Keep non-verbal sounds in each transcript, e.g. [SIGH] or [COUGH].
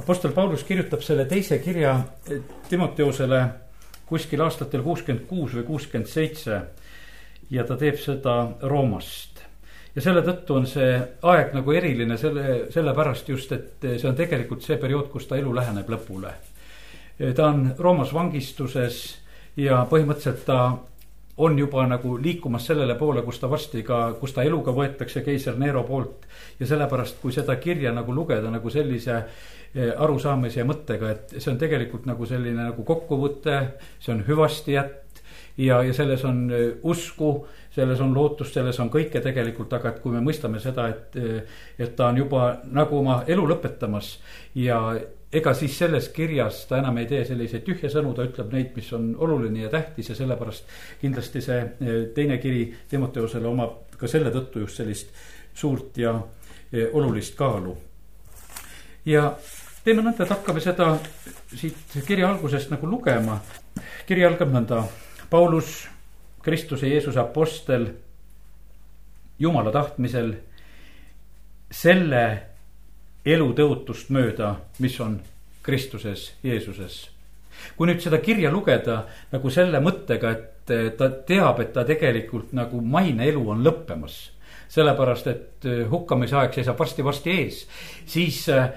Apostel Paulus kirjutab selle teise kirja Timoteusele kuskil aastatel kuuskümmend kuus või kuuskümmend seitse ja ta teeb seda Roomast ja selle tõttu on see aeg nagu eriline selle, sellepärast just, et see on tegelikult see periood, kus ta elu läheneb lõpule. ta on Roomas vangistuses ja põhimõtteliselt ta on juba nagu liikumas sellele poole, kus ta varsti ka, kus ta eluga võetakse keiser Nero poolt. ja sellepärast, kui seda kirja nagu lugeda nagu sellise eh, arusaamise ja mõttega, et see on tegelikult nagu selline nagu kokkuvõte, see on hüvastijätt ja, ja selles on eh, usku selles on lootust, selles on kõike tegelikult, aga et kui me mõistame seda, et, et ta on juba nagu oma elu lõpetamas ja ega siis selles kirjas ta enam ei tee selliseid tühje sõnu, ta ütleb neid, mis on oluline ja tähtis ja sellepärast kindlasti see eh, teine kiri Timoteusele omab ka selle tõttu just sellist suurt ja eh, olulist kaalu. ja teeme nõnda, et hakkame seda siit kirja algusest nagu lugema. kiri algab nõnda, Paulus Kristuse Jeesuse apostel Jumala tahtmisel selle elu tõotust mööda, mis on Kristuses Jeesuses. kui nüüd seda kirja lugeda nagu selle mõttega, et ta teab, et ta tegelikult nagu maine elu on lõppemas. sellepärast, et hukkamise aeg seisab varsti-varsti ees, siis äh,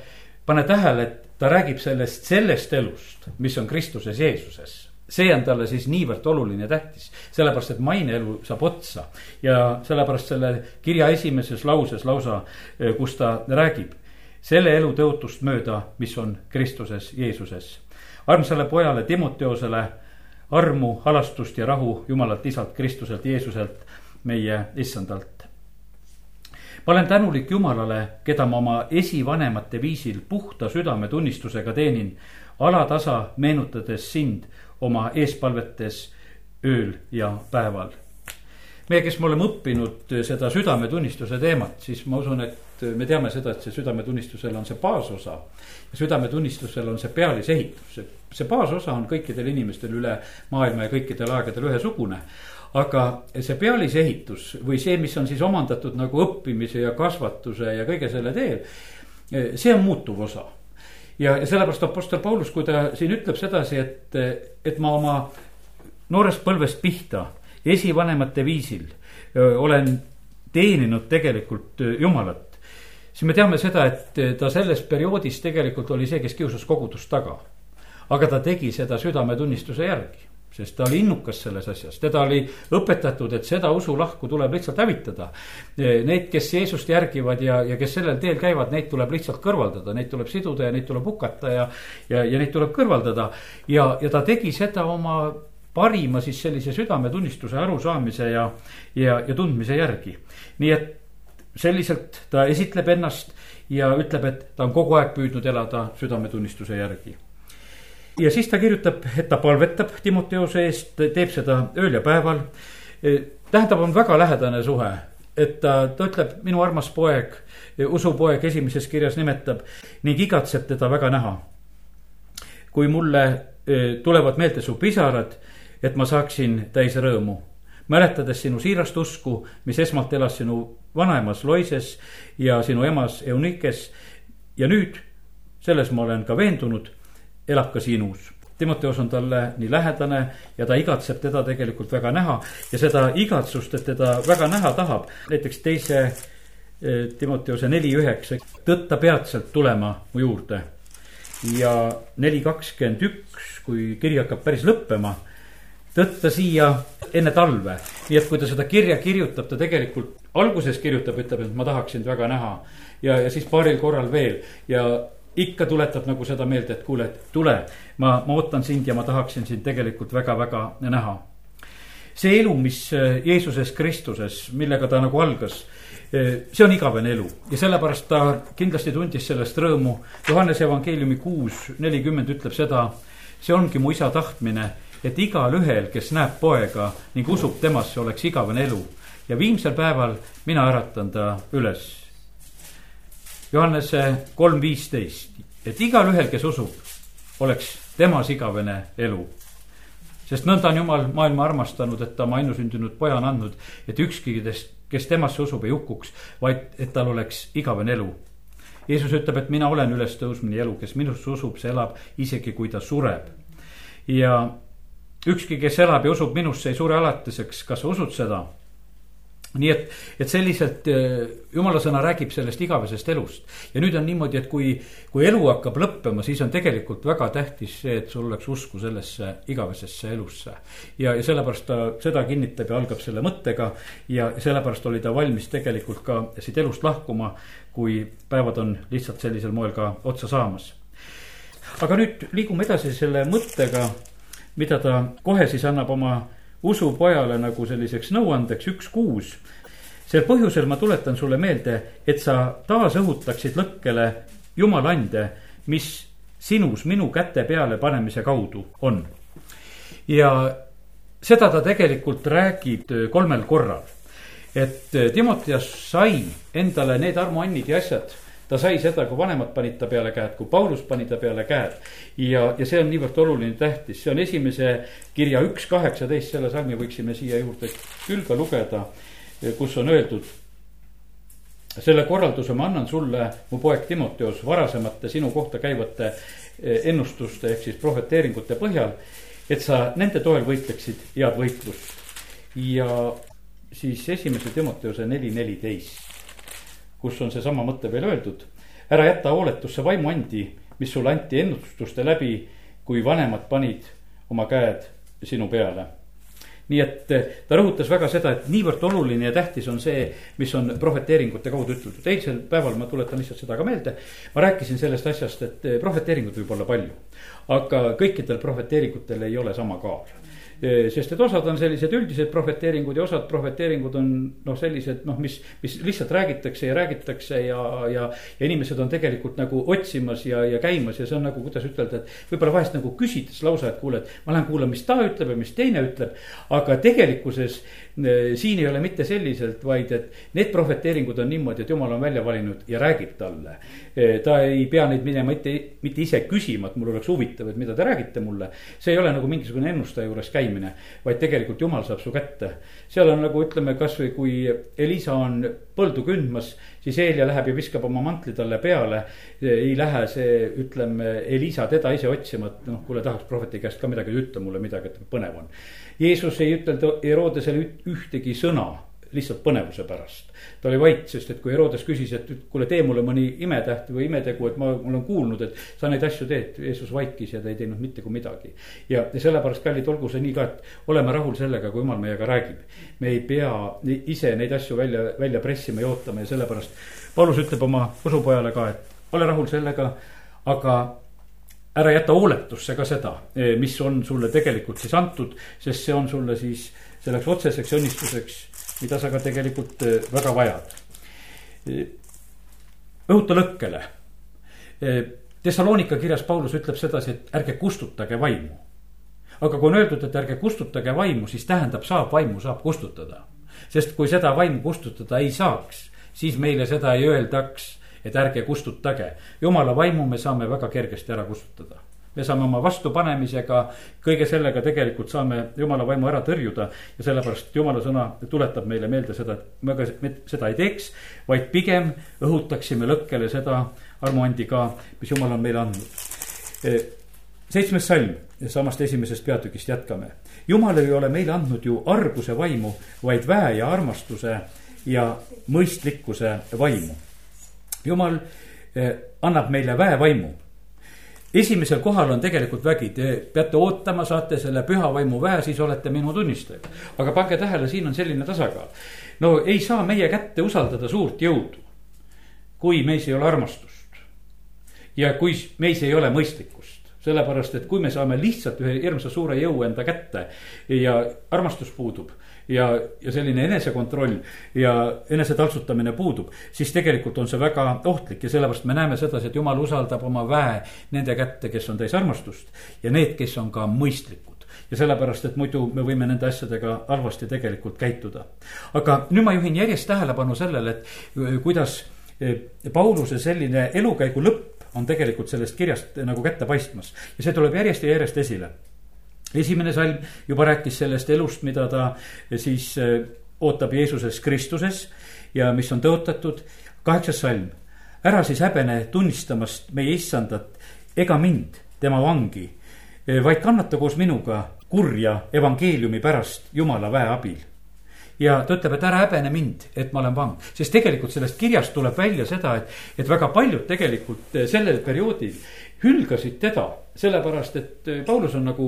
pane tähele, et ta räägib sellest, sellest elust, mis on Kristuses Jeesuses see on talle siis niivõrd oluline ja tähtis, sellepärast et maineelu saab otsa. ja sellepärast selle kirja esimeses lauses lausa, eh, kus ta räägib selle elu tõotust mööda, mis on Kristuses Jeesuses. armsale pojale Timoteosele armu, halastust ja rahu Jumalalt isalt Kristuselt Jeesuselt, meie issandalt. ma olen tänulik Jumalale, keda ma oma esivanemate viisil puhta südametunnistusega teenin, alatasa meenutades sind oma eespalvetes ööl ja päeval. Meie, kes me oleme õppinud seda südametunnistuse teemat, siis ma usun, et me teame seda, et see südametunnistusel on see baasosa. südametunnistusel on see pealisehitus, see, see baasosa on kõikidel inimestel üle maailma ja kõikidel aegadel ühesugune. Aga see pealisehitus või see, mis on siis omandatud nagu õppimise ja kasvatuse ja kõige selle teel, see on muutuv osa. Ja, ja sellepärast Apostel Paulus, kui ta siin ütleb sedasi, et, et ma oma noorest põlvest pihta esivanemate viisil olen teeninud tegelikult Jumalat. siis me teame seda, et ta selles perioodis tegelikult oli see, kes kiusas kogudust taga. aga ta tegi seda südametunnistuse järgi sest ta oli innukas selles asjas, teda oli õpetatud, et seda usulahku tuleb lihtsalt hävitada. Need, kes Jeesust järgivad ja, ja kes sellel teel käivad, neid tuleb lihtsalt kõrvaldada, neid tuleb siduda ja neid tuleb hukata ja, ja, ja neid tuleb kõrvaldada. ja, ja ta tegi seda oma parima siis sellise südametunnistuse arusaamise ja, ja, ja tundmise järgi. nii et selliselt ta esitleb ennast ja ütleb, et ta on kogu aeg püüdnud elada südametunnistuse järgi ja siis ta kirjutab, et ta palvetab Timoteuse eest, teeb seda ööl ja päeval. tähendab, on väga lähedane suhe, et ta, ta ütleb, minu armas poeg, usupoeg esimeses kirjas nimetab ning igatseb teda väga näha. kui mulle e, tulevad meelde su pisarad, et ma saaksin täis rõõmu mäletades sinu siirast usku, mis esmalt elas sinu vanaemas Loises ja sinu emas Eunikes. ja nüüd selles ma olen ka veendunud elab ka sinus. Timoteos on talle nii lähedane ja ta igatseb teda tegelikult väga näha ja seda igatsust, et teda väga näha tahab, näiteks teise eh, Timoteose neli üheksa, tõtta peatselt tulema mu juurde. ja neli kakskümmend üks, kui kiri hakkab päris lõppema, tõtta siia enne talve. nii et kui ta seda kirja kirjutab, ta tegelikult alguses kirjutab, ütleb, et ma tahaks sind väga näha. ja, ja siis paaril korral veel ja ikka tuletab nagu seda meelde, et kuule, tule, ma, ma ootan sind ja ma tahaksin sind tegelikult väga-väga näha. see elu, mis äh, Jeesuses Kristuses, millega ta nagu algas, äh, see on igavene elu ja sellepärast ta kindlasti tundis sellest rõõmu. Johannese evangeeliumi kuus nelikümmend ütleb seda, see ongi mu isa tahtmine, et igalühel, kes näeb poega ning usub temasse, oleks igavene elu ja viimsel päeval mina äratan ta üles Johannese kolm viisteist, et igalühel, kes usub, oleks temas igavene elu. sest nõnda on Jumal maailma armastanud, et ta oma ainusündinud poja on andnud, et ükski, kes temasse usub, ei hukkuks, vaid et tal oleks igavene elu. Jeesus ütleb, et mina olen ülestõusmine ja elu, kes minusse usub, see elab isegi kui ta sureb. ja ükski, kes elab ja usub minusse, ei sure alatiseks, kas sa usud seda? nii et, et selliselt eh, jumala sõna räägib sellest igavesest elust. ja nüüd on niimoodi, et kui, kui elu hakkab lõppema, siis on tegelikult väga tähtis see, et sul oleks usku sellesse igavesesse elusse. ja, ja sellepärast ta seda kinnitab ja algab selle mõttega ja sellepärast oli ta valmis tegelikult ka siit elust lahkuma, kui päevad on lihtsalt sellisel moel ka otsa saamas. aga nüüd liigume edasi selle mõttega, mida ta kohe siis annab oma usupojale nagu selliseks nõuandeks üks kuus. sel põhjusel ma tuletan sulle meelde, et sa taas õhutaksid lõkkele Jumala ande, mis sinus minu käte peale panemise kaudu on. ja seda ta tegelikult räägib kolmel korral. et Timoteas sai endale need armuannid ja asjad ta sai seda, kui vanemad panid ta peale käed, kui Paulus pani ta peale käed. ja, ja see on niivõrd oluline, tähtis, see on esimese kirja üks kaheksateist, selle salmi võiksime siia juurde küll ka lugeda, kus on öeldud. selle korralduse ma annan sulle, mu poeg Timoteos, varasemate sinu kohta käivate eh, ennustuste ehk siis prohveteeringute põhjal. et sa nende toel võitleksid head võitlust ja siis esimese Timoteose neli, neliteist kus on seesama mõte veel öeldud. ära jäta hooletusse vaimuandi, mis sulle anti ennustuste läbi, kui vanemad panid oma käed sinu peale nii et eh, ta rõhutas väga seda, et niivõrd oluline ja tähtis on see, mis on prohveteeringute kaudu ütletud. eilsel päeval ma tuletan lihtsalt seda ka meelde. ma rääkisin sellest asjast, et eh, prohveteeringuid võib olla palju, aga kõikidel prohveteeringutel ei ole sama kaal sest et osad on sellised üldised prohveteeringud ja osad prohveteeringud on noh, sellised noh, mis, mis lihtsalt räägitakse ja räägitakse ja, ja. ja inimesed on tegelikult nagu otsimas ja, ja käimas ja see on nagu, kuidas ütelda, et võib-olla vahest nagu küsides lausa, et kuule, et ma lähen kuulan, mis ta ütleb ja mis teine ütleb. aga tegelikkuses siin ei ole mitte selliselt, vaid et need prohveteeringud on niimoodi, et jumal on välja valinud ja räägib talle. Ta ei pea neid minema mitte, mitte ise küsima, et mul oleks huvitav, et mida te räägite mulle. see ei ole nagu mingisugune ennustaja juures käimine, vaid tegelikult jumal saab su kätte. seal on nagu ütleme, kasvõi kui Elisa on põldu kündmas, siis Eelia läheb ja viskab oma mantli talle peale. ei lähe see, ütleme, Elisa teda ise otsima, et noh, kuule tahaks prohveti käest ka midagi, ütle mulle midagi, et põnev on Jeesus ei ütelnud Herodesele ühtegi sõna lihtsalt põnevuse pärast. ta oli vait, sest et kui Herodes küsis, et kuule, tee mulle mõni imetäht või imetegu, et ma, olen kuulnud, et sa neid asju teed. Jeesus vaikis ja ta ei teinud mitte kui midagi. ja, ja sellepärast, kallid, olgu see nii ka, et oleme rahul sellega, kui jumal meiega räägib. me ei pea ise neid asju välja, välja pressima ja ootama ja sellepärast Paulus ütleb oma usupojale ka, et ole rahul sellega, aga ära jäta hooletusse ka seda, mis on sulle tegelikult siis antud, sest see on sulle siis selleks otseseks õnnistuseks, mida sa ka tegelikult eh, väga vajad. Eh, õhuta lõkkele. Thessalonika kirjas Paulus ütleb sedasi, et ärge kustutage vaimu. aga kui on öeldud, et ärge kustutage vaimu, siis tähendab, saab vaimu, saab kustutada. sest kui seda vaimu kustutada ei saaks, siis meile seda ei öeldaks et ärge kustutage. jumala vaimu me saame väga kergesti ära kustutada me saame oma vastupanemisega, kõige sellega tegelikult saame jumala vaimu ära tõrjuda. ja sellepärast jumala sõna tuletab meile meelde seda, et me ka seda ei teeks, vaid pigem õhutaksime lõkkele seda armuandi ka, mis jumal on meile andnud. E, seitsmes salm, samast esimesest peatükist jätkame. jumal ei ole meile andnud ju arguse vaimu, vaid väe ja armastuse ja mõistlikkuse vaimu jumal eh, annab meile väevaimu. Esimesel kohal on tegelikult vägi, te peate ootama, saate selle püha vaimu väe, siis olete minu tunnistajad. aga pange tähele, siin on selline tasakaal. no ei saa meie kätte usaldada suurt jõudu, kui meis ei ole armastust. ja kui meis ei ole mõistlikkust sellepärast, et kui me saame lihtsalt ühe hirmsa suure jõu enda kätte ja armastus puudub ja, ja selline enesekontroll ja enesetaltsutamine puudub, siis tegelikult on see väga ohtlik ja sellepärast me näeme sedasi, et jumal usaldab oma väe nende kätte, kes on täis armastust ja need, kes on ka mõistlikud. Ja sellepärast, et muidu me võime nende asjadega halvasti tegelikult käituda. aga nüüd ma juhin järjest tähelepanu sellele, et kuidas eh, Pauluse selline elukäigu lõpp on tegelikult sellest kirjast nagu kätte paistmas. Ja see tuleb järjest ja järjest esile esimene salm juba rääkis sellest elust, mida ta siis äh, ootab Jeesuses Kristuses ja mis on tõotatud. kaheksas salm, ära siis häbene tunnistamast meie issandat ega mind, tema vangi, vaid kannata koos minuga kurja evangeeliumi pärast Jumala väe abil ja ta ütleb, et ära häbene mind, et ma olen vang. sest tegelikult sellest kirjast tuleb välja seda, et, et väga paljud tegelikult sellel perioodil hülgasid teda sellepärast, et äh, Paulus on nagu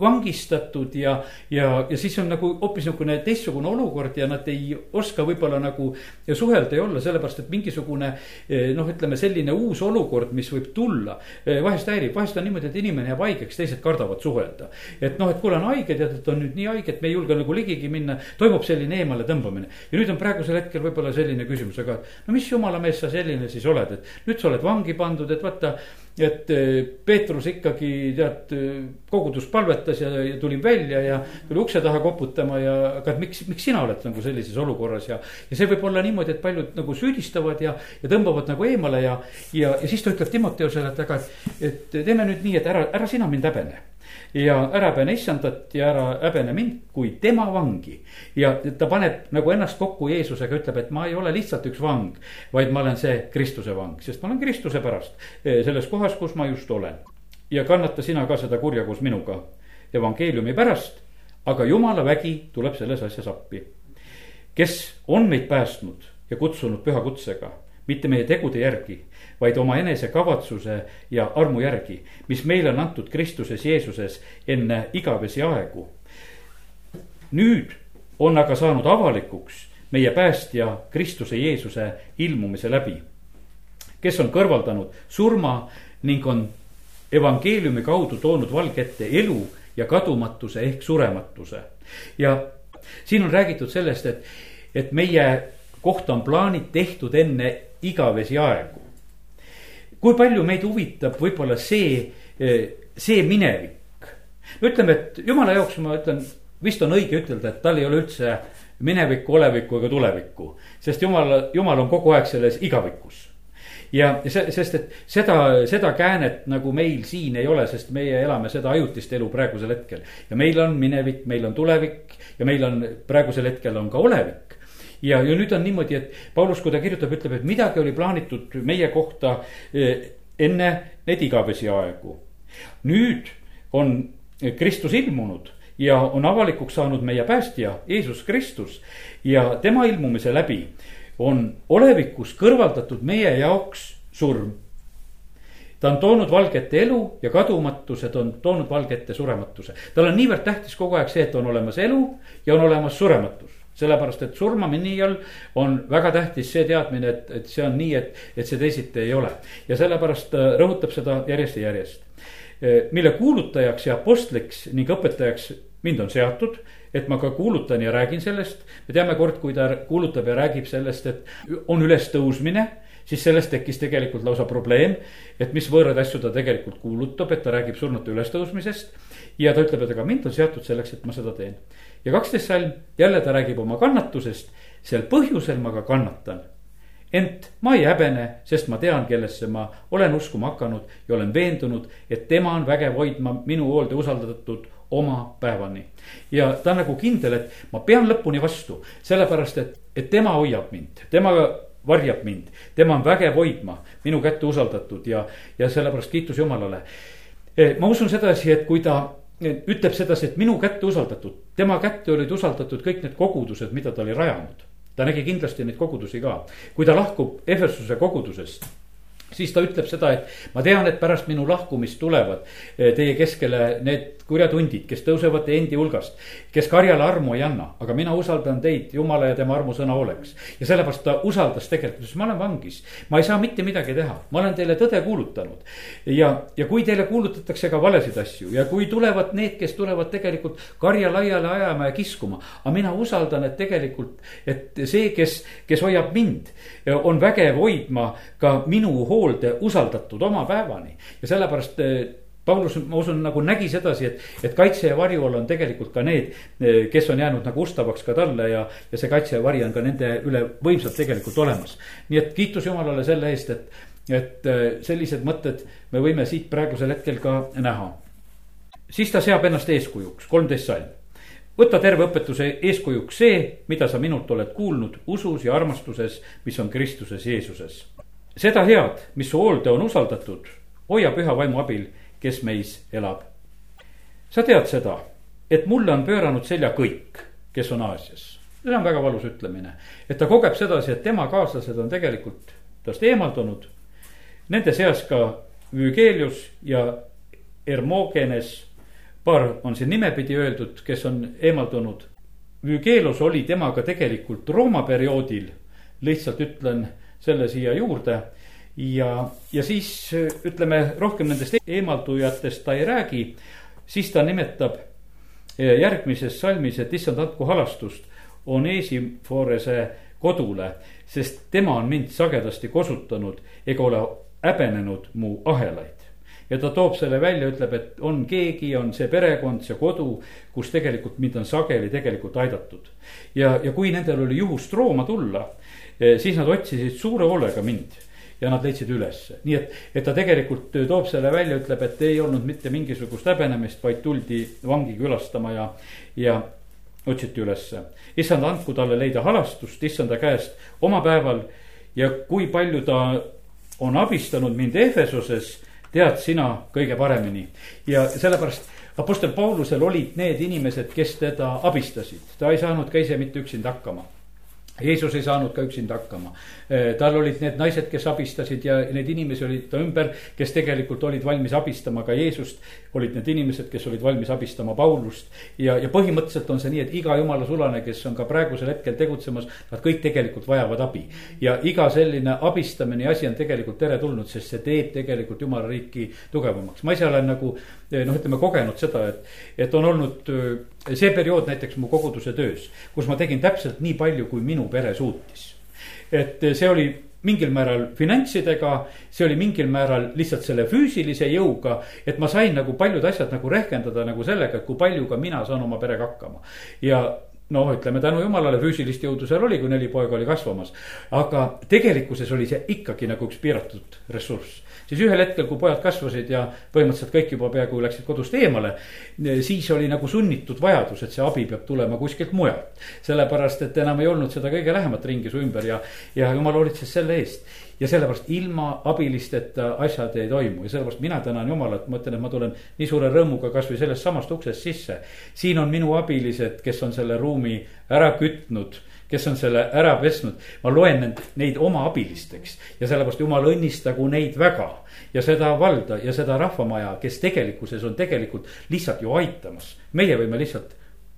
vangistatud ja, ja, ja siis on nagu hoopis niisugune teistsugune olukord ja nad ei oska võib-olla nagu suhelda ja olla, sellepärast et mingisugune äh, noh, ütleme selline uus olukord, mis võib tulla, äh, vahest häirib, vahest on niimoodi, et inimene jääb haigeks, teised kardavad suhelda. et noh, et kuule, on haige, tead, et on nüüd nii haige, et me ei julge nagu ligigi minna, toimub selline eemale tõmbamine. ja nüüd on praegusel hetkel võib-olla selline küsimus, aga no mis jumala mees sa selline siis oled, et nüüd sa oled vangi pandud, et vaata et eh, Peetrus ikkagi tead, kogudus palvetas ja, ja tuli välja ja tuli ukse taha koputama ja, aga miks, miks sina oled nagu sellises olukorras ja. ja see võib olla niimoodi, et paljud nagu süüdistavad ja, ja tõmbavad nagu eemale ja, ja, ja siis ta ütleb Timoteusele, et aga, et teeme nüüd nii, et ära, ära sina mind häbene ja ära häbene issandat ja ära häbene mind kui tema vangi. ja ta paneb nagu ennast kokku Jeesusega, ütleb, et ma ei ole lihtsalt üks vang, vaid ma olen see Kristuse vang, sest ma olen Kristuse pärast eh, selles kohas, kus ma just olen. ja kannata sina ka seda kurja koos minuga evangeeliumi pärast, aga jumala vägi tuleb selles asjas appi. kes on meid päästnud ja kutsunud püha kutsega, mitte meie tegude järgi vaid oma enesekavatsuse ja armu järgi, mis meile on antud Kristuses Jeesuses enne igavesi aegu. nüüd on aga saanud avalikuks meie päästja Kristuse Jeesuse ilmumise läbi, kes on kõrvaldanud surma ning on evangeeliumi kaudu toonud valge ette elu ja kadumatuse ehk surematuse. ja siin on räägitud sellest, et, et meie kohta on plaanid tehtud enne igavesi aegu kui palju meid huvitab võib-olla see, eh, see minevik. ütleme, et jumala jaoks ma ütlen, vist on õige ütelda, et tal ei ole üldse minevikku, olevikku ega tulevikku. sest jumal, jumal on kogu aeg selles igavikus ja see, sest et seda, seda käänet nagu meil siin ei ole, sest meie elame seda ajutist elu praegusel hetkel. ja meil on minevik, meil on tulevik ja meil on praegusel hetkel on ka olevik ja, ja nüüd on niimoodi, et Paulus, kui ta kirjutab, ütleb, et midagi oli plaanitud meie kohta eh, enne neid igavesi aegu. nüüd on Kristus ilmunud ja on avalikuks saanud meie päästja Jeesus Kristus ja tema ilmumise läbi on olevikus kõrvaldatud meie jaoks surm. ta on toonud valgete elu ja kadumatuse, ta on toonud valgete surematuse. tal on niivõrd tähtis kogu aeg see, et on olemas elu ja on olemas surematus sellepärast, et surmamini all on väga tähtis see teadmine, et, et see on nii, et, et see teisiti ei ole. ja sellepärast ta rõhutab seda järjest ja järjest. mille kuulutajaks ja apostliks ning õpetajaks mind on seatud, et ma ka kuulutan ja räägin sellest. me teame kord, kui ta kuulutab ja räägib sellest, et on ülestõusmine siis sellest tekkis tegelikult lausa probleem, et mis võõraid asju ta tegelikult kuulutab, et ta räägib surnute ülestõusmisest. ja ta ütleb, et aga mind on seatud selleks, et ma seda teen ja kaksteist salm, jälle ta räägib oma kannatusest, sel põhjusel ma ka kannatan. ent ma ei häbene, sest ma tean, kellesse ma olen uskuma hakanud ja olen veendunud, et tema on vägev hoidma minu hoolde usaldatud oma päevani. ja ta on nagu kindel, et ma pean lõpuni vastu, sellepärast et, et tema hoiab mind, tema varjab mind, tema on vägev hoidma minu kätte usaldatud ja, ja sellepärast kiitus Jumalale. Eh, ma usun sedasi, et kui ta ütleb sedasi, et minu kätte usaldatud, tema kätte olid usaldatud kõik need kogudused, mida ta oli rajanud. ta nägi kindlasti neid kogudusi ka, kui ta lahkub Efesuse kogudusest siis ta ütleb seda, et ma tean, et pärast minu lahkumist tulevad eh, teie keskele need kurjad hundid, kes tõusevad teie endi hulgast. kes karjale armu ei anna, aga mina usaldan teid, jumala ja tema armusõna oleks. ja sellepärast ta usaldas tegelikult, sest ma olen vangis. ma ei saa mitte midagi teha, ma olen teile tõde kuulutanud. ja, ja kui teile kuulutatakse ka valesid asju ja kui tulevad need, kes tulevad tegelikult karja laiali ajama ja kiskuma. aga mina usaldan, et tegelikult, et see, kes, kes hoiab mind, on vägev hoidma ka minu hoolde usaldatud oma päevani ja sellepärast Paulus, ma usun, nagu nägi sedasi, et, et kaitse ja varju all on tegelikult ka need, kes on jäänud nagu ustavaks ka talle ja, ja see kaitse ja vari on ka nende üle võimsalt tegelikult olemas. nii et kiitus Jumalale selle eest, et, et äh, sellised mõtted me võime siit praegusel hetkel ka näha. siis ta seab ennast eeskujuks, kolmteist salm. võta terve õpetuse eeskujuks see, mida sa minult oled kuulnud usus ja armastuses, mis on Kristuses Jeesuses. seda head, mis su hoolde on usaldatud, hoia püha vaimu abil, kes meis elab. sa tead seda, et mulle on pööranud selja kõik, kes on Aasias. see on väga valus ütlemine, et ta kogeb sedasi, et tema kaaslased on tegelikult tast eemaldunud. Nende seas ka Vügelius ja Hermogenes, paar on siin nimepidi öeldud, kes on eemaldunud. Vügelus oli temaga tegelikult Rooma perioodil, lihtsalt ütlen selle siia juurde ja, ja siis ütleme rohkem nendest eemaldujatest ta ei räägi, siis ta nimetab eh, järgmises salmis, et issand, andku halastust Onesiforese kodule, sest tema on mind sagedasti kosutanud ega ole häbenenud mu ahelaid. Ja ta toob selle välja, ütleb, et on keegi, on see perekond, see kodu, kus tegelikult mind on sageli tegelikult aidatud. ja, ja kui nendel oli juhust Rooma tulla, eh, siis nad otsisid suure hoolega mind ja nad leidsid ülesse, nii et, et ta tegelikult toob selle välja, ütleb, et ei olnud mitte mingisugust häbenemist, vaid tuldi vangi külastama ja, ja otsiti ülesse. issand, andku talle leida halastust issanda käest oma päeval ja kui palju ta on abistanud mind Ehvesuses, tead sina kõige paremini. ja sellepärast Apostel Paulusel olid need inimesed, kes teda abistasid, ta ei saanud ka ise mitte üksinda hakkama Jeesus ei saanud ka üksinda hakkama. Eh, tal olid need naised, kes abistasid ja neid inimesi olid ta ümber, kes tegelikult olid valmis abistama ka Jeesust. olid need inimesed, kes olid valmis abistama Paulust ja, ja põhimõtteliselt on see nii, et iga jumala sulane, kes on ka praegusel hetkel tegutsemas, nad kõik tegelikult vajavad abi. ja iga selline abistamine ja asi on tegelikult teretulnud, sest see teeb tegelikult jumala riiki tugevamaks. ma ise olen nagu eh, noh, ütleme kogenud seda, et, et on olnud eh, see periood näiteks mu koguduse töös, kus ma tegin täpselt nii palju, kui minu pere suutis. et see oli mingil määral finantsidega, see oli mingil määral lihtsalt selle füüsilise jõuga. et ma sain nagu paljud asjad nagu rehkendada nagu sellega, et kui palju ka mina saan oma perega hakkama. ja noh, ütleme tänu jumalale füüsilist jõudu seal oli, kui neli poega oli kasvamas. aga tegelikkuses oli see ikkagi nagu üks piiratud ressurss siis ühel hetkel, kui pojad kasvasid ja põhimõtteliselt kõik juba peaaegu läksid kodust eemale. siis oli nagu sunnitud vajadus, et see abi peab tulema kuskilt mujalt. sellepärast, et enam ei olnud seda kõige lähemat ringi su ümber ja, ja jumal hoolitses selle eest. Ja sellepärast ilma abilisteta asjad ei toimu ja sellepärast mina tänan Jumalat, ma ütlen, et ma tulen nii suure rõõmuga kasvõi sellest samast uksest sisse. siin on minu abilised, kes on selle ruumi ära kütnud kes on selle ära pesnud, ma loen neid, neid oma abilisteks ja sellepärast jumal õnnistagu neid väga. ja seda valda ja seda rahvamaja, kes tegelikkuses on tegelikult lihtsalt ju aitamas, meie võime lihtsalt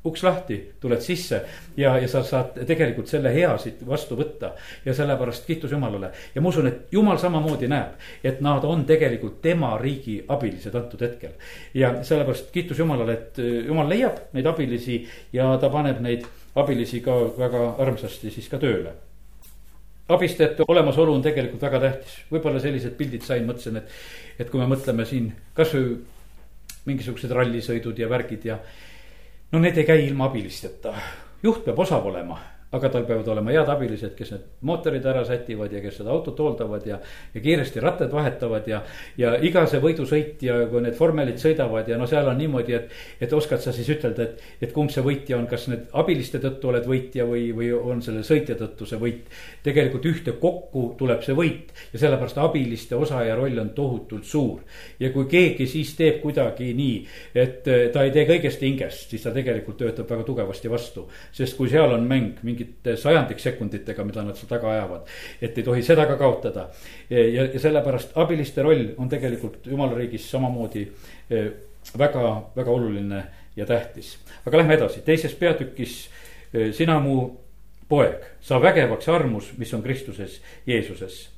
uks lahti, tuled sisse ja, ja sa saad tegelikult selle hea siit vastu võtta. ja sellepärast kiitus Jumalale ja ma usun, et Jumal samamoodi näeb, et nad on tegelikult tema riigi abilised antud hetkel. ja sellepärast kiitus Jumalale, et Jumal leiab neid abilisi ja ta paneb neid abilisi ka väga armsasti siis ka tööle. abistajate olemasolu on tegelikult väga tähtis, võib-olla sellised pildid sain, mõtlesin, et, et kui me mõtleme siin kasvõi mingisugused rallisõidud ja värgid ja no need ei käi ilma abilisteta, juht peab osav olema aga tal peavad olema head abilised, kes need mootorid ära sätivad ja kes seda autot hooldavad ja. ja kiiresti rattad vahetavad ja, ja iga see võidusõit ja kui need vormelid sõidavad ja no seal on niimoodi, et. et oskad sa siis ütelda, et, et kumb see võitja on, kas need abiliste tõttu oled võitja või, või on selle sõitja tõttu see võit. tegelikult ühtekokku tuleb see võit ja sellepärast abiliste osa ja roll on tohutult suur. ja kui keegi siis teeb kuidagi nii, et ta ei tee kõigest hingest, siis ta tegelikult töötab väga tugevasti vastu. sest kui seal on mäng mingi mingite sajandiksekunditega, mida nad seal taga ajavad. et ei tohi seda ka kaotada. ja, ja sellepärast abiliste roll on tegelikult jumala riigis samamoodi eh, väga, väga oluline ja tähtis. aga lähme edasi, teises peatükis, eh, sina mu poeg, sa vägevaks armus, mis on Kristuses Jeesuses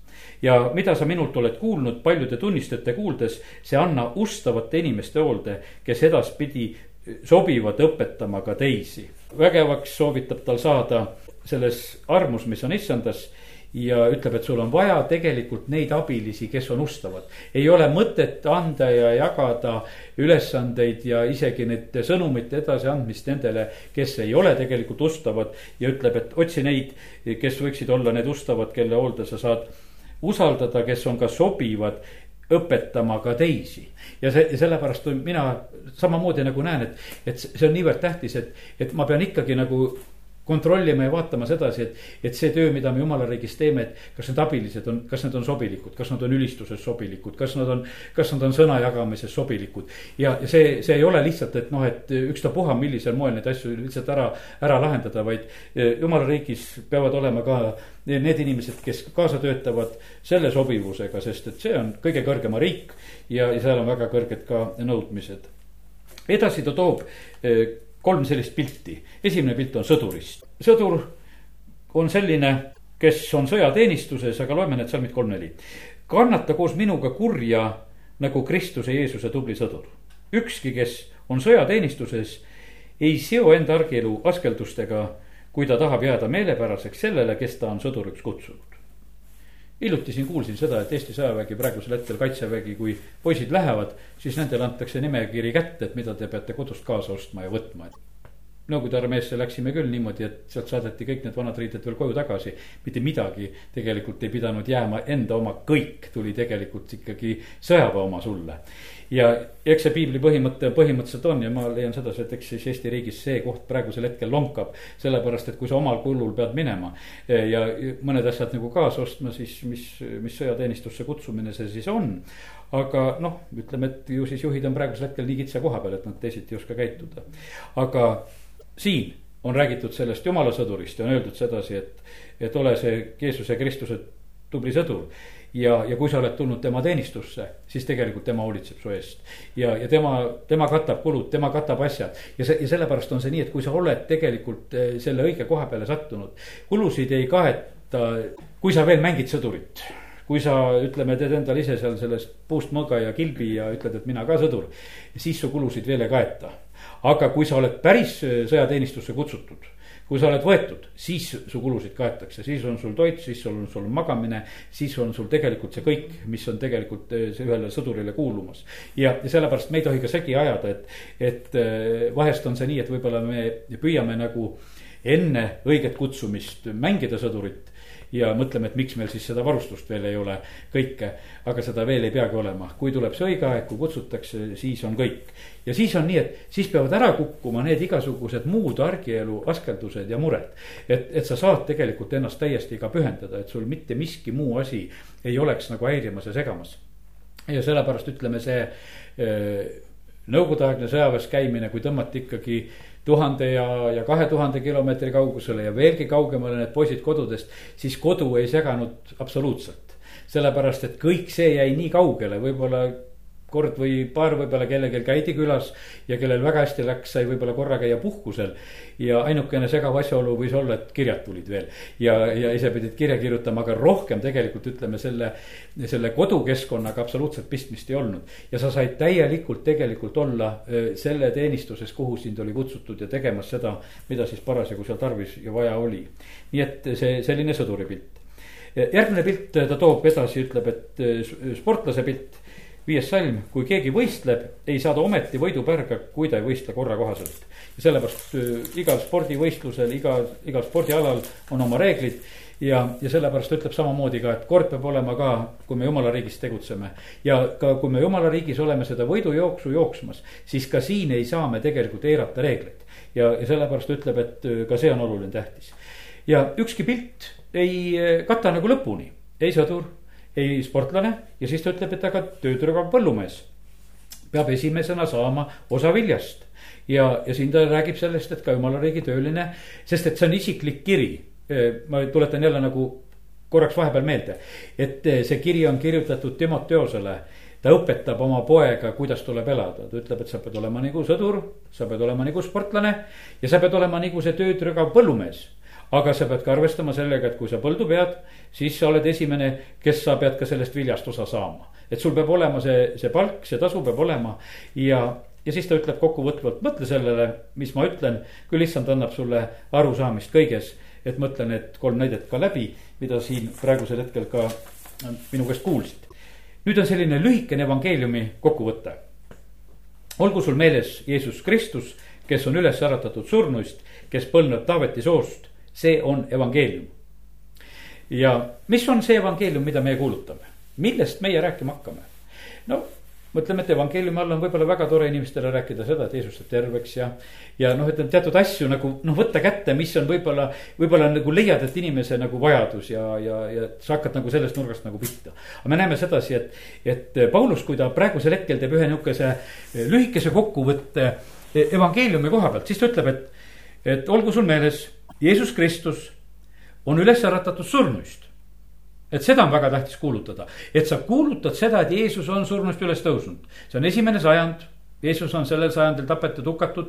ja mida sa minult oled kuulnud paljude tunnistajate kuuldes, see anna ustavate inimeste hoolde, kes edaspidi sobivad õpetama ka teisi vägevaks soovitab tal saada selles armus, mis on issandas ja ütleb, et sul on vaja tegelikult neid abilisi, kes on ustavad. ei ole mõtet anda ja jagada ülesandeid ja isegi need sõnumite edasiandmist nendele, kes ei ole tegelikult ustavad. ja ütleb, et otsi neid, kes võiksid olla need ustavad, kelle hoolde sa saad usaldada, kes on ka sobivad õpetama ka teisi. ja see, sellepärast mina samamoodi nagu näen, et, et see on niivõrd tähtis, et, et ma pean ikkagi nagu kontrollima ja vaatama sedasi, et, et see töö, mida me jumala riigis teeme, et kas need abilised on, kas need on sobilikud, kas nad on ülistuses sobilikud, kas nad on, kas nad on sõna jagamises sobilikud. ja, ja see, see ei ole lihtsalt, et noh, et ükstapuha, millisel moel neid asju lihtsalt ära, ära lahendada, vaid e, jumala riigis peavad olema ka need inimesed, kes kaasa töötavad selle sobivusega, sest et see on kõige kõrgema riik ja, ja seal on väga kõrged ka nõudmised. edasi ta toob e, kolm sellist pilti. esimene pilt on sõdurist. sõdur on selline, kes on sõjateenistuses, aga loeme need salmid kolm-neli. kannata koos minuga kurja nagu Kristuse Jeesuse tubli sõdur. ükski, kes on sõjateenistuses, ei seo enda argielu askeldustega, kui ta tahab jääda meelepäraseks sellele, kes ta on sõduriks kutsunud hiljuti siin kuulsin seda, et Eesti sõjavägi praegusel hetkel, kaitsevägi, kui poisid lähevad, siis nendele antakse nimekiri kätte, et mida te peate kodust kaasa ostma ja võtma, et. Nõukogude armeesse läksime küll niimoodi, et sealt saadeti kõik need vanad riided veel koju tagasi. mitte midagi tegelikult ei pidanud jääma enda oma, kõik tuli tegelikult ikkagi sõjaväe oma sulle ja eks see piibli põhimõte põhimõtteliselt on ja ma leian sedasi, et eks siis Eesti riigis see koht praegusel hetkel lonkab. sellepärast, et kui sa omal kulul pead minema ja mõned asjad nagu kaasa ostma, siis mis, mis sõjateenistusse kutsumine see siis on. aga noh, ütleme, et ju siis juhid on praegusel hetkel nii kitsa koha peal, et nad teisiti ei oska käituda. aga siin on räägitud sellest jumala sõdurist ja on öeldud sedasi, et, et ole see Jeesuse Kristuse tubli sõdur ja, ja kui sa oled tulnud tema teenistusse, siis tegelikult tema hoolitseb su eest. ja, ja tema, tema katab kulud, tema katab asjad ja see, ja sellepärast on see nii, et kui sa oled tegelikult eh, selle õige koha peale sattunud, kulusid ei kaheta, kui sa veel mängid sõdurit kui sa ütleme, teed endale ise seal sellest puust mõõga ja kilbi ja ütled, et mina ka sõdur, siis su kulusid veel ei kaeta. Aga kui sa oled päris eh, sõjateenistusse kutsutud kui sa oled võetud, siis su kulusid kaetakse, siis on sul toit, siis on sul magamine, siis on sul tegelikult see kõik, mis on tegelikult eh, ühele sõdurile kuulumas. ja, ja sellepärast me ei tohi ka segi ajada, et, et eh, vahest on see nii, et võib-olla me püüame nagu enne õiget kutsumist mängida sõdurit ja mõtleme, et miks meil siis seda varustust veel ei ole, kõike. aga seda veel ei peagi olema, kui tuleb see õige aeg, kui kutsutakse, siis on kõik. ja siis on nii, et siis peavad ära kukkuma need igasugused muud argielu askeldused ja mured. et, et sa saad tegelikult ennast täiesti ka pühendada, et sul mitte miski muu asi ei oleks nagu häirimas ja segamas. ja sellepärast ütleme, see äh, nõukogudeaegne sõjaväes käimine, kui tõmmati ikkagi tuhande ja, ja kahe tuhande kilomeetri kaugusele ja veelgi kaugemale need poisid kodudest, siis kodu ei seganud absoluutselt. sellepärast, et kõik see jäi nii kaugele, võib-olla kord või paar võib-olla kellelgi käidi külas ja kellel väga hästi läks, sai võib-olla korra käia puhkusel. ja ainukene segav asjaolu võis olla, et kirjad tulid veel ja, ja ise pidid kirja kirjutama, aga rohkem tegelikult ütleme selle, selle kodukeskkonnaga absoluutselt pistmist ei olnud. ja sa said täielikult tegelikult olla selle teenistuses, kuhu sind oli kutsutud ja tegemas seda, mida siis parasjagu seal tarvis ja vaja oli. nii et see selline sõduripilt järgmine pilt ta toob edasi, ütleb, et sportlase pilt viies salm, kui keegi võistleb, ei saa ta ometi võidupärga, kui ta ei võistle korra kohaselt. ja sellepärast äh, igal spordivõistlusel, igal, igal spordialal on oma reeglid. ja, ja sellepärast ütleb samamoodi ka, et kord peab olema ka, kui me jumala riigis tegutseme. ja ka, kui me jumala riigis oleme seda võidujooksu jooksmas, siis ka siin ei saa me tegelikult eirata reegleid. ja, ja sellepärast ütleb, et äh, ka see on oluline, tähtis. ja ükski pilt ei äh, kata nagu lõpuni, ei sõdur ei sportlane ja siis ta ütleb, et aga töötüdruk põllumees peab esimesena saama osa viljast. ja, ja siin ta räägib sellest, et ka jumala riigi tööline, sest et see on isiklik kiri. ma tuletan jälle nagu korraks vahepeal meelde, et see kiri on kirjutatud Timoteosele ta õpetab oma poega, kuidas tuleb elada, ta ütleb, et sa pead olema nagu sõdur, sa pead olema nagu sportlane ja sa pead olema nagu see töötrügav põllumees aga sa pead ka arvestama sellega, et kui sa põldu pead, siis sa oled esimene, kes sa pead ka sellest viljast osa saama. et sul peab olema see, see palk, see tasu peab olema ja, ja siis ta ütleb kokkuvõtvalt, mõtle sellele, mis ma ütlen, küll issand annab sulle arusaamist kõiges. et mõtle need kolm näidet ka läbi, mida siin praegusel hetkel ka minu käest kuulsid. nüüd on selline lühikene evangeeliumi kokkuvõte. olgu sul meeles Jeesus Kristus, kes on üles äratatud surnuist, kes põlvneb Taaveti soost see on evangeelium. ja mis on see evangeelium, mida meie kuulutame, millest meie rääkima hakkame? no mõtleme, et evangeeliumi all on võib-olla väga tore inimestele rääkida seda, et Jeesus teeb terveks ja. ja noh, ütleme teatud asju nagu noh, võtta kätte, mis on võib-olla, võib-olla nagu leiad, et inimese nagu vajadus ja, ja, ja sa hakkad nagu sellest nurgast nagu pihta. aga me näeme sedasi, et, et Paulus, kui ta praegusel hetkel teeb ühe nihukese lühikese kokkuvõtte evangeeliumi koha pealt, siis ta ütleb, et, et olgu sul meeles, Jeesus Kristus on üles äratatud surnuist et seda on väga tähtis kuulutada, et sa kuulutad seda, et Jeesus on surnust üles tõusnud, see on esimene sajand. Jeesus on sellel sajandil tapetud, hukatud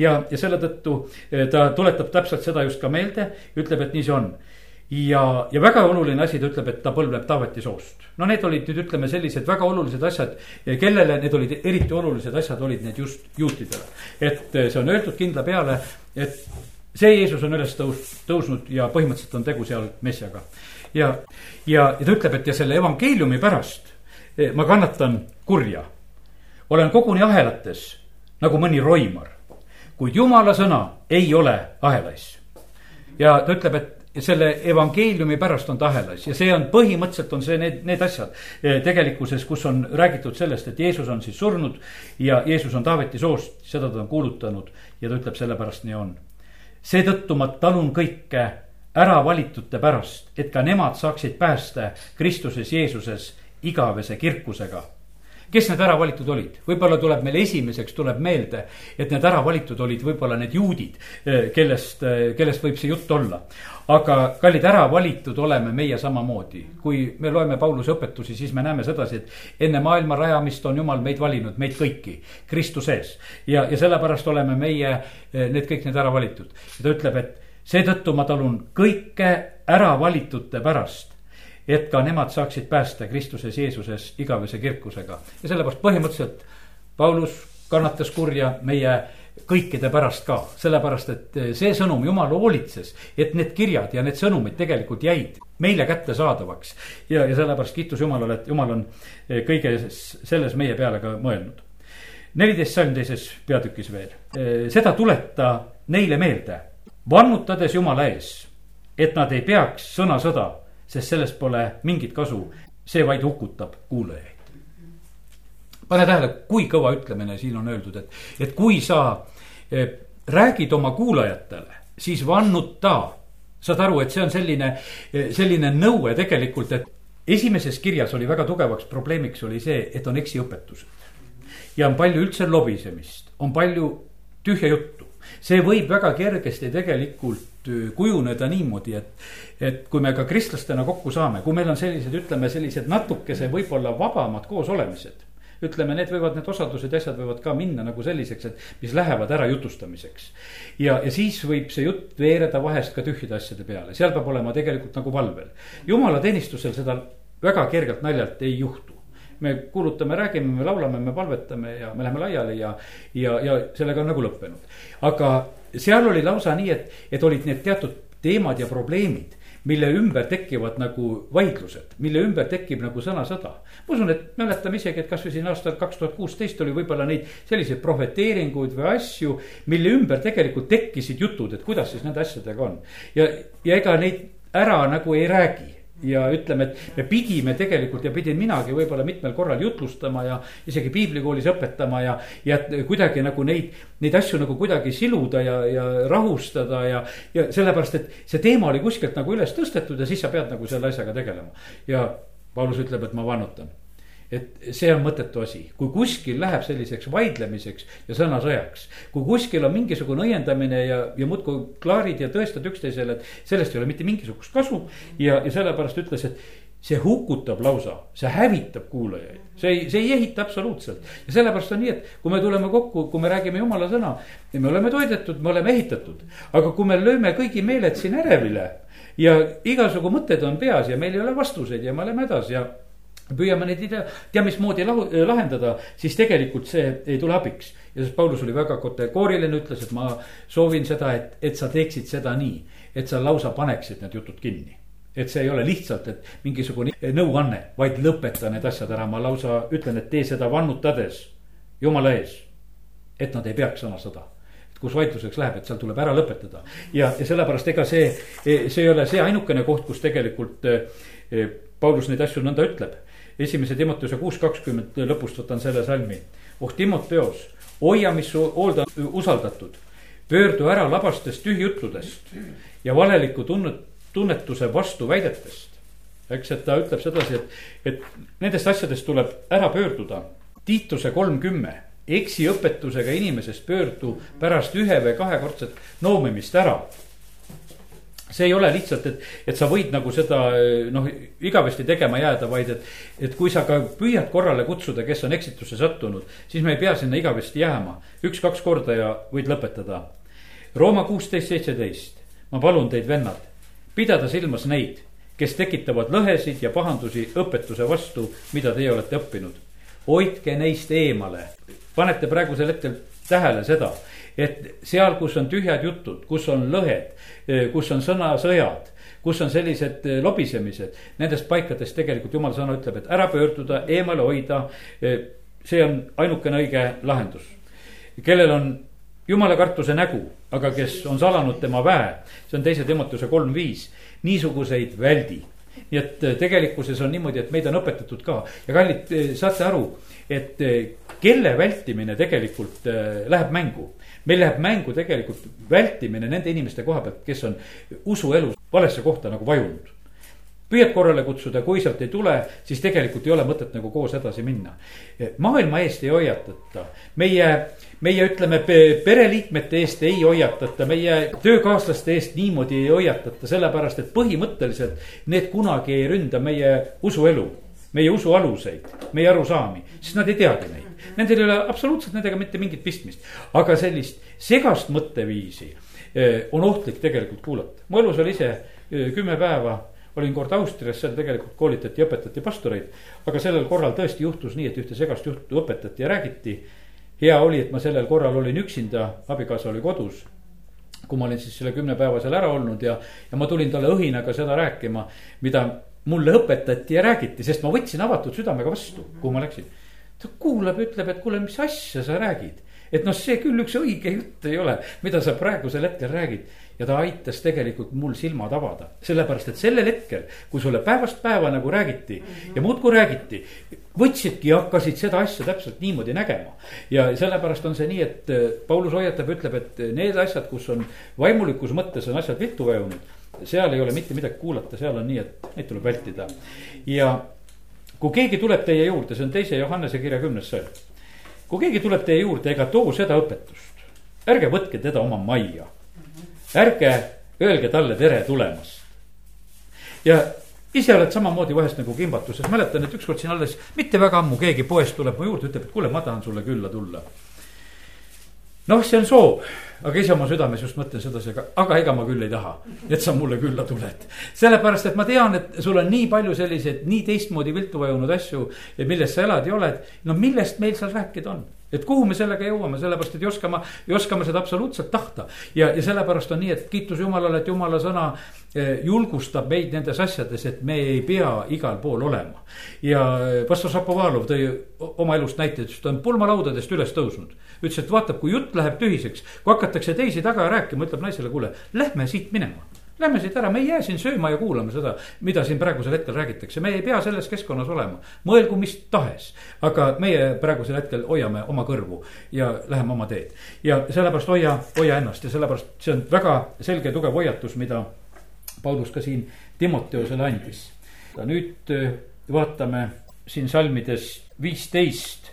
ja, ja selle tõttu eh, ta tuletab täpselt seda just ka meelde, ütleb, et nii see on ja, ja väga oluline asi, ta ütleb, et ta põlvneb Taaveti soost. no need olid nüüd ütleme sellised väga olulised asjad, kellele need olid eriti olulised asjad, olid need just juutidele. et eh, see on öeldud kindla peale, et see Jeesus on üles tõus-, tõusnud ja põhimõtteliselt on tegu seal messiaga ja, ja, ja ta ütleb, et ja selle evangeeliumi pärast eh, ma kannatan kurja. olen koguni ahelates nagu mõni roimar, kuid jumala sõna ei ole ahelais. ja ta ütleb, et selle evangeeliumi pärast on ta ahelais ja see on põhimõtteliselt on see need, need asjad eh, tegelikkuses, kus on räägitud sellest, et Jeesus on siis surnud ja Jeesus on Taaveti soost, seda ta on kuulutanud ja ta ütleb, sellepärast nii on. Seetõttu ma talun kõike äravalitute pärast, et ka nemad saaksid päästa Kristuses Jeesuses igavese kirkusega. Kes need äravalitud olid, võib-olla tuleb meil esimeseks tuleb meelde, et need äravalitud olid võib-olla need juudid, eh, kellest, eh, kellest võib see jutt olla. aga kallid, äravalitud oleme meie samamoodi, kui me loeme Pauluse õpetusi, siis me näeme sedasi, et enne maailma rajamist on Jumal meid valinud, meid kõiki, Kristuses. ja, ja sellepärast oleme meie, eh, need kõik need äravalitud ja ta ütleb, et seetõttu ma talun kõike äravalitute pärast, et ka nemad saaksid päästa Kristuses Jeesuses igavese kirkusega. ja sellepärast põhimõtteliselt Paulus kannatas kurja meie kõikide pärast ka, sellepärast et see sõnum, jumal hoolitses, et need kirjad ja need sõnumid tegelikult jäid meile kättesaadavaks. ja, ja sellepärast kiitus Jumalale, et Jumal on kõige selles meie peale ka mõelnud. neliteist salm teises peatükis veel, seda tuleta neile meelde vannutades Jumala ees, et nad ei peaks sõnasõda, sest sellest pole mingit kasu, see vaid hukutab kuulajaid. pane tähele, kui kõva ütlemine siin on öeldud, et, et kui sa eh, räägid oma kuulajatele, siis vannuta. saad aru, et see on selline, eh, selline nõue tegelikult, et esimeses kirjas oli väga tugevaks probleemiks oli see, et on eksiõpetused. ja on palju üldse lobisemist, on palju tühja juttu see võib väga kergesti tegelikult kujuneda niimoodi, et, et kui me ka kristlastena kokku saame, kui meil on sellised, ütleme sellised natukese võib-olla vabamad koosolemised ütleme, need võivad, need osadused ja asjad võivad ka minna nagu selliseks, et mis lähevad ära jutustamiseks. ja, ja siis võib see jutt veereda vahest ka tühjade asjade peale, seal peab olema tegelikult nagu valvel. jumalateenistusel seda väga kergelt naljalt ei juhtu me kuulutame, räägime, me laulame, me palvetame ja me läheme laiali ja, ja, ja sellega on nagu lõppenud. aga seal oli lausa nii, et, et olid need teatud teemad ja probleemid mille ümber tekivad nagu vaidlused, mille ümber tekib nagu sõnasõda. ma usun, et mäletame isegi, et kasvõi siin aastal kaks tuhat kuusteist oli võib-olla neid selliseid prohveteeringuid või asju, mille ümber tegelikult tekkisid jutud, et kuidas siis nende asjadega on. ja, ja ega neid ära nagu ei räägi ja ütleme, et me pidime tegelikult ja pidin minagi võib-olla mitmel korral jutlustama ja isegi piiblikoolis õpetama ja, ja kuidagi nagu neid, neid asju nagu kuidagi siluda ja, ja rahustada ja, ja sellepärast, et see teema oli kuskilt nagu üles tõstetud ja siis sa pead nagu selle asjaga tegelema. ja Paulus ütleb, et ma vannutan et see on mõttetu asi, kui kuskil läheb selliseks vaidlemiseks ja sõnasõjaks. kui kuskil on mingisugune õiendamine ja, ja muudkui klaarid ja tõestad üksteisele, et sellest ei ole mitte mingisugust kasu. ja, ja sellepärast ütles, et see hukutab lausa, see hävitab kuulajaid, see ei, see ei ehita absoluutselt. ja sellepärast on nii, et kui me tuleme kokku, kui me räägime jumala sõna, me oleme toidetud, me oleme ehitatud. aga kui me lööme kõigi meeled siin ärevile ja igasugu mõtted on peas ja meil ei ole vastuseid ja me oleme hädas ja püüame neid ei tea, tea mismoodi lahu, lahendada, siis tegelikult see ei tule abiks. ja sest Paulus oli väga kategooriline, ütles, et ma soovin seda, et, et sa teeksid seda nii, et sa lausa paneksid need jutud kinni. et see ei ole lihtsalt, et mingisugune nõuanne, vaid lõpeta need asjad ära, ma lausa ütlen, et tee seda vannutades jumala ees. et nad ei peaks sõnasõda kus vaidluseks läheb, et seal tuleb ära lõpetada. ja, ja sellepärast ega see, see ei ole see ainukene koht, kus tegelikult eh, Paulus neid asju nõnda ütleb esimese Timoteuse kuus kakskümmend lõpust võtan selle salmi. oh Timoteos, hoia, mis su hoolda usaldatud, pöördu ära labastest tühjuttudest ja valeliku tunnet, tunnetuse vastuväidetest. eks, et ta ütleb sedasi, et, et nendest asjadest tuleb ära pöörduda. Tiituse kolmkümme, eksiõpetusega inimesest pöördu pärast ühe või kahekordset noomimist ära see ei ole lihtsalt, et, et sa võid nagu seda noh, igavesti tegema jääda, vaid et, et kui sa ka püüad korrale kutsuda, kes on eksitusse sattunud, siis me ei pea sinna igavesti jääma. üks-kaks korda ja võid lõpetada. Rooma kuusteist, seitseteist, ma palun teid, vennad, pidada silmas neid, kes tekitavad lõhesid ja pahandusi õpetuse vastu, mida teie olete õppinud. hoidke neist eemale, panete praegusel hetkel tähele seda et seal, kus on tühjad jutud, kus on lõhed, eh, kus on sõnasõjad, kus on sellised eh, lobisemised, nendest paikadest tegelikult jumala sõna ütleb, et ära pöörduda, eemale hoida. Eh, see on ainukene õige lahendus. kellel on jumala kartuse nägu, aga kes on salanud tema väe, see on teise Timotuse kolm viis, niisuguseid väldi nii et tegelikkuses on niimoodi, et meid on õpetatud ka ja kallid, saate aru, et kelle vältimine tegelikult läheb mängu meil läheb mängu tegelikult vältimine nende inimeste koha pealt, kes on usuelus valesse kohta nagu vajunud. Püüad korrale kutsuda, kui sealt ei tule, siis tegelikult ei ole mõtet nagu koos edasi minna. maailma eest ei hoiatata, meie, meie ütleme, pereliikmete eest ei hoiatata, meie töökaaslaste eest niimoodi ei hoiatata, sellepärast et põhimõtteliselt need kunagi ei ründa meie usuelu, meie usu aluseid, meie arusaami, sest nad ei teagi neid. Nendel ei ole absoluutselt nendega mitte mingit pistmist, aga sellist segast mõtteviisi eh, on ohtlik tegelikult kuulata. mu elus oli ise eh, kümme päeva olin kord Austrias, seal tegelikult koolitati õpetati pastoreid. aga sellel korral tõesti juhtus nii, et ühte segast juttu õpetati ja räägiti. hea oli, et ma sellel korral olin üksinda, abikaasa oli kodus. kui ma olin siis selle kümne päeva seal ära olnud ja, ja ma tulin talle õhinaga seda rääkima, mida mulle õpetati ja räägiti, sest ma võtsin avatud südamega vastu, kuhu ma läksin ta kuulab ja ütleb, et kuule, mis asja sa räägid. et noh, see küll üks õige jutt ei ole, mida sa praegusel hetkel räägid. ja ta aitas tegelikult mul silmad avada, sellepärast et sellel hetkel, kui sulle päevast päeva nagu räägiti mm -hmm. ja muudkui räägiti. võtsidki ja hakkasid seda asja täpselt niimoodi nägema. ja sellepärast on see nii, et äh, Paulus hoiatab ütleb, et need asjad, kus on vaimulikus mõttes on asjad viltu vajunud seal ei ole mitte midagi kuulata, seal on nii, et neid tuleb vältida ja kui keegi tuleb teie juurde, see on teise Johannese kirja kümnes sõel. kui keegi tuleb teie juurde ega too seda õpetust, ärge võtke teda oma majja. ärge öelge talle tere tulemast. ja ise oled samamoodi vahest nagu kimbatuses, mäletan, et ükskord siin alles mitte väga ammu keegi poest tuleb mu juurde, ütleb, et kuule, ma tahan sulle külla tulla. Noh, see on soov aga ise oma südames just mõtlen sedasi, aga, aga ega ma küll ei taha, et sa mulle külla tuled. sellepärast, et ma tean, et sul on nii palju selliseid nii teistmoodi viltu vajunud asju, milles sa elad ja oled. no millest meil seal rääkida on? Et kuhu me sellega jõuame, sellepärast et ei oska ma, ei oska ma seda absoluutselt tahta. ja, ja sellepärast on nii, et kiitus Jumalale, et Jumala sõna eh, julgustab meid nendes asjades, et me ei pea igal pool olema. ja eh, pastor Šapovalov tõi oma elust näite, ütles, ta on pulmalaudadest üles tõusnud. ütles, et vaatab, kui jutt läheb tühiseks, kui hakatakse teisi taga rääkima, ütleb naisele, kuule, lähme siit minema Lähme siit ära, me ei jää siin sööma ja kuulama seda, mida siin praegusel hetkel räägitakse, me ei pea selles keskkonnas olema. mõelgu mis tahes, aga meie praegusel hetkel hoiame oma kõrvu ja läheme oma teed. ja sellepärast hoia, hoia ennast ja sellepärast see on väga selge tugev hoiatus, mida Paulus ka siin Timoteosele andis. nüüd äh, vaatame siin salmides viisteist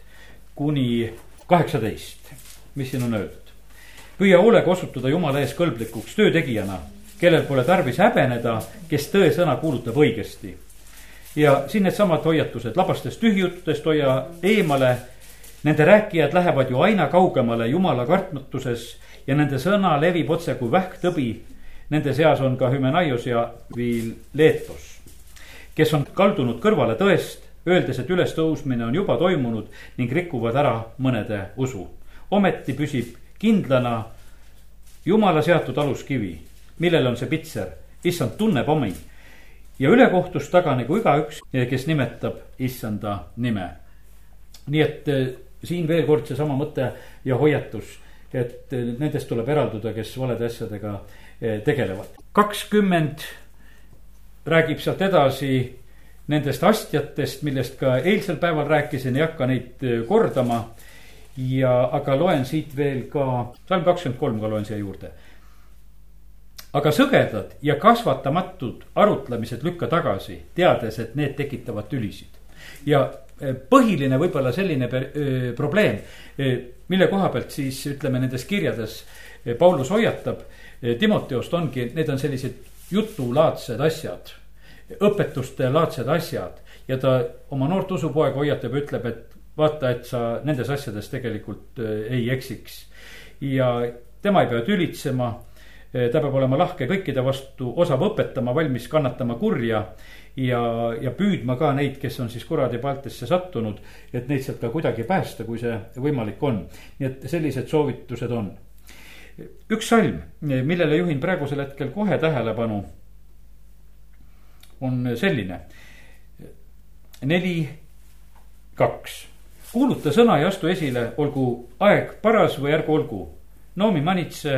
kuni kaheksateist, mis siin on öeldud. püüa hoolega osutuda Jumala ees kõlblikuks töötegijana kellel pole tarvis häbeneda, kes tõesõna kuulutab õigesti. ja siin needsamad hoiatused, labastest tühjututest hoia eemale. Nende rääkijad lähevad ju aina kaugemale jumala kartmatuses ja nende sõna levib otse kui vähktõbi. Nende seas on ka Hümenaios ja Vileetos, kes on kaldunud kõrvale tõest, öeldes, et ülestõusmine on juba toimunud ning rikuvad ära mõnede usu. ometi püsib kindlana jumala seatud aluskivi millel on see pitser, issand tunneb omi. ja ülekohtust taganegu igaüks, kes nimetab issanda nime. nii et eh, siin veel kord seesama mõte ja hoiatus, et eh, nendest tuleb eralduda, kes valede asjadega eh, tegelevad. kakskümmend räägib sealt edasi nendest astjatest, millest ka eilsel päeval rääkisin, ei hakka neid kordama. ja, aga loen siit veel ka, salm kakskümmend kolm ka loen siia juurde aga sõgedad ja kasvatamatud arutlemised lükka tagasi, teades, et need tekitavad tülisid. ja eh, põhiline võib-olla selline eh, probleem, eh, mille koha pealt siis ütleme nendes kirjades Paulus hoiatab Timoteost ongi, need on sellised jutulaadsed asjad, õpetuste laadsed asjad. ja ta oma noort usupoega hoiatab ja ütleb, et vaata, et sa nendes asjades tegelikult ei eksiks. ja tema ei pea tülitsema ta peab olema lahke kõikide vastu, osav õpetama, valmis kannatama kurja. ja, ja püüdma ka neid, kes on siis kuradi paltesse sattunud, et neid sealt ka kuidagi päästa, kui see võimalik on. nii et sellised soovitused on. üks salm, millele juhin praegusel hetkel kohe tähelepanu, on selline. neli, kaks kuuluta sõna ja astu esile, olgu aeg paras või ärgu olgu. noomi manitse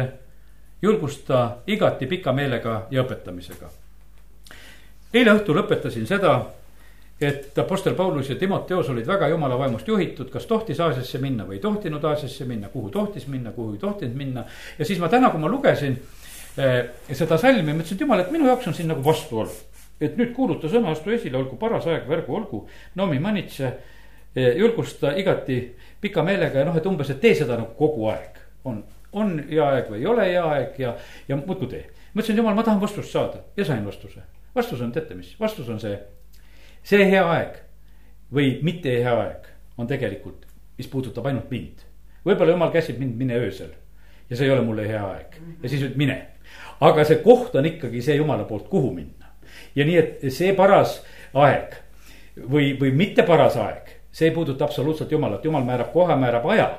julgusta igati pika meelega ja õpetamisega. eile õhtul õpetasin seda, et Apostel Paulus ja Timoteos olid väga jumala vaimust juhitud, kas tohtis Aasiasse minna või ei tohtinud Aasiasse minna, kuhu tohtis minna, kuhu ei tohtinud minna. ja siis ma täna, kui ma lugesin eh, seda salmi, mõtlesin, et jumal, et minu jaoks on siin nagu vastuolu. et nüüd kuuluta sõna, astu esile, olgu paras aeg, värgu olgu, noomi manitse eh,, julgusta igati pika meelega ja noh, et umbes, et tee seda nagu kogu aeg, on on hea aeg või ei ole hea aeg ja, ja muudkui tee. mõtlesin, jumal, ma tahan vastust saada ja sain vastuse. vastus on, teate mis, vastus on see, see hea aeg või mitte hea aeg on tegelikult, mis puudutab ainult mind. võib-olla jumal käsib mind, mine öösel ja see ei ole mulle hea aeg ja siis ütleb mine. aga see koht on ikkagi see jumala poolt, kuhu minna. ja nii, et see paras aeg või, või mitte paras aeg, see ei puuduta absoluutselt jumalat, jumal määrab koha, määrab aja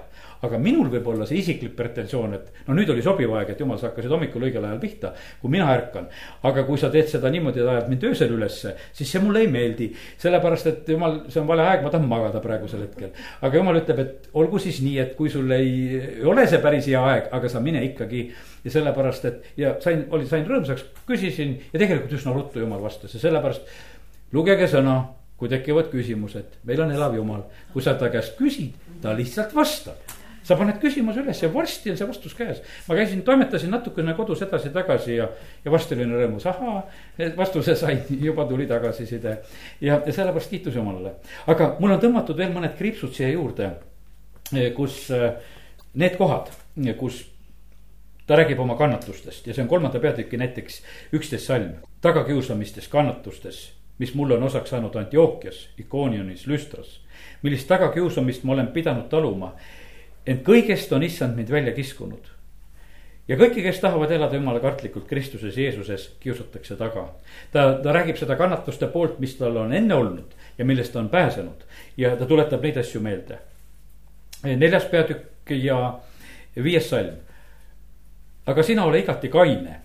aga minul võib olla see isiklik pretensioon, et no nüüd oli sobiv aeg, et jumal, sa hakkasid hommikul õigel ajal pihta, kui mina ärkan. aga kui sa teed seda niimoodi, et ajad mind öösel ülesse, siis see mulle ei meeldi. sellepärast, et jumal, see on vale aeg, ma tahan magada praegusel hetkel. aga jumal ütleb, et olgu siis nii, et kui sul ei, ole see päris hea aeg, aga sa mine ikkagi. ja sellepärast, et ja sain, oli, sain rõõmsaks, küsisin ja tegelikult üsna ruttu jumal vastas ja sellepärast lugege sõna kui tekivad küsimused, meil on elav jumal, kui sa ta käest küsid, ta lihtsalt vastab sa paned küsimuse üles ja varsti on see vastus käes. ma käisin, toimetasin natukene kodus edasi-tagasi ja, ja varsti olin rõõmus, ahaa, vastuse sain, [LAUGHS] juba tuli tagasiside. ja, ja sellepärast kiitus Jumalale. aga mul on tõmmatud veel mõned kriipsud siia juurde, kus need kohad, kus ta räägib oma kannatustest ja see on kolmanda peatüki näiteks üksteist salm, tagakiusamistes, kannatustes, mis mulle on osaks saanud Antiookias, Ikoonionis, Lüstras millist tagakiusamist ma olen pidanud taluma ent kõigest on issand mind välja kiskunud. ja kõiki, kes tahavad elada jumala kartlikult Kristuses Jeesuses, kiusatakse taga. ta, ta räägib seda kannatuste poolt, mis tal on enne olnud ja millest ta on pääsenud ja ta tuletab neid asju meelde. neljas peatükk ja viies salm. aga sina ole igati kaine,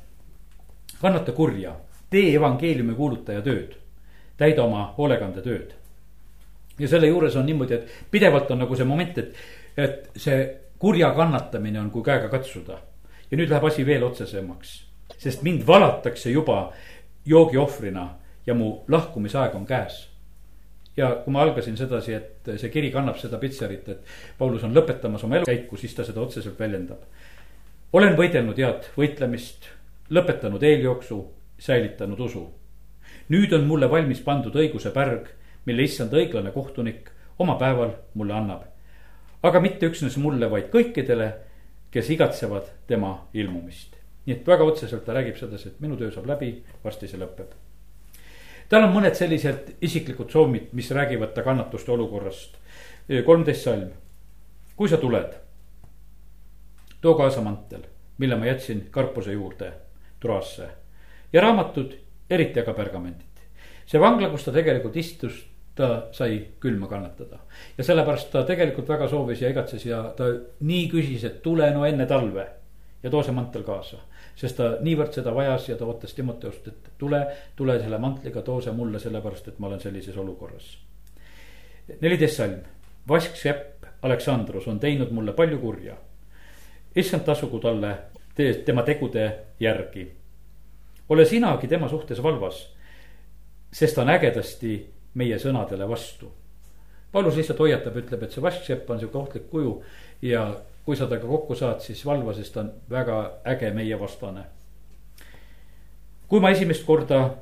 kannata kurja, tee evangeeliumi kuulutaja tööd, täida oma hoolekandetööd ja selle juures on niimoodi, et pidevalt on nagu see moment, et et see kurja kannatamine on kui käega katsuda. ja nüüd läheb asi veel otsesemaks, sest mind valatakse juba joogiohvrina ja mu lahkumisaeg on käes. ja kui ma algasin sedasi, et see kiri kannab seda pitserit, et Paulus on lõpetamas oma elukäiku, siis ta seda otseselt väljendab. olen võidelnud head võitlemist, lõpetanud eeljooksu, säilitanud usu. nüüd on mulle valmis pandud õiguse pärg, mille issand õiglane kohtunik oma päeval mulle annab aga mitte üksnes mulle, vaid kõikidele, kes igatsevad tema ilmumist. nii et väga otseselt ta räägib sedasi, et minu töö saab läbi, varsti see lõpeb. tal on mõned sellised isiklikud soovid, mis räägivad ta kannatuste olukorrast. kolmteist salm, kui sa tuled, too kaasa mantel, mille ma jätsin Karpuse juurde, Troasse ja raamatud, eriti aga pergamendid. see vangla, kus ta tegelikult istus ta sai külma kannatada. ja sellepärast ta tegelikult väga soovis ja igatses ja ta nii küsis, et tule no enne talve ja too see mantel kaasa. sest ta niivõrd seda vajas ja ta ootas Timoteust, et tule, tule selle mantliga, too see mulle, sellepärast et ma olen sellises olukorras. neliteist salm, vasksepp Aleksandrus on teinud mulle palju kurja. issand tasugu talle tema tegude järgi. ole sinagi tema suhtes valvas, sest ta on ägedasti meie sõnadele vastu. Paulus lihtsalt hoiatab, ütleb, et see vasksepp on sihuke ohtlik kuju ja kui sa temaga kokku saad, siis valva, sest ta on väga äge meie vastane. kui ma esimest korda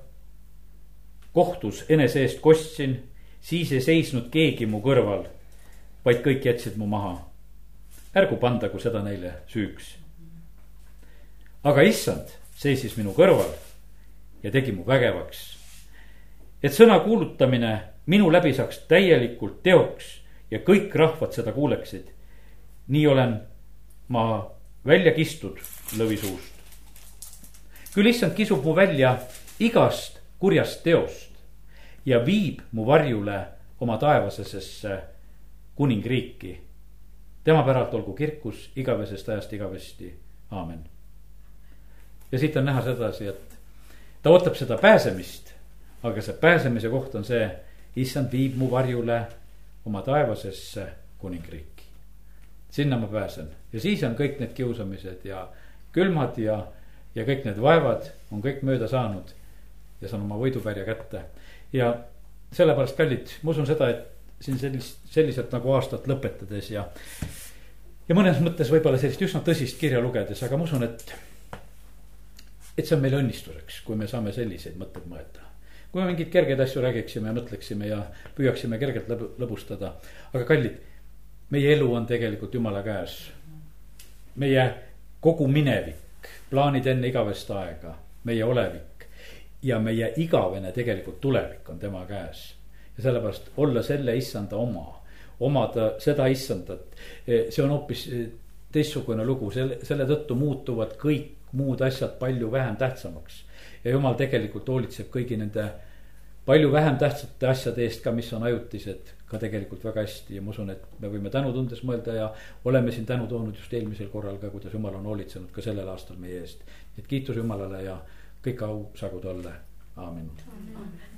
kohtus enese eest kostsin, siis ei seisnud keegi mu kõrval, vaid kõik jätsid mu maha. ärgu pandagu seda neile süüks. aga issand seisis minu kõrval ja tegi mu vägevaks. Et sõna kuulutamine minu läbi saaks täielikult teoks ja kõik rahvad seda kuuleksid. nii olen ma välja kistud lõvi suust. küll issand kisub mu välja igast kurjast teost ja viib mu varjule oma taevasesesse kuningriiki. tema päralt olgu kirkus igavesest ajast igavesti, aamen. ja siit on näha sedasi, et ta ootab seda pääsemist, aga see pääsemise koht on see, issand viib mu varjule oma taevasesse kuningriiki. sinna ma pääsen ja siis on kõik need kiusamised ja külmad ja, ja kõik need vaevad on kõik mööda saanud ja saan oma võidupärja kätte ja sellepärast, kallid, ma usun seda, et siin sellist, selliselt nagu aastat lõpetades ja. ja mõnes mõttes võib-olla sellist üsna tõsist kirja lugedes, aga ma usun, et. et see on meile õnnistuseks, kui me saame selliseid mõtteid mõelda. Kui me mingeid kergeid asju räägiksime ja mõtleksime ja püüaksime kergelt lõbu, lõbustada, aga kallid, meie elu on tegelikult jumala käes. meie kogu minevik, plaanid enne igavest aega, meie olevik ja meie igavene tegelikult tulevik on tema käes. ja sellepärast olla selle issanda oma, omada seda issandat, eh, see on hoopis eh, teistsugune lugu, selle, selle tõttu muutuvad kõik muud asjad palju vähem tähtsamaks. Ja jumal tegelikult hoolitseb kõigi nende palju vähem tähtsate asjade eest ka, mis on ajutised, ka tegelikult väga hästi. Ja ma usun, et me võime tänutundes mõelda ja oleme siin tänu toonud just eelmisel korral ka, kuidas jumal on hoolitsenud ka sellel aastal meie eest. et kiitus Jumalale ja kõik au sagu talle, aamen, aamen..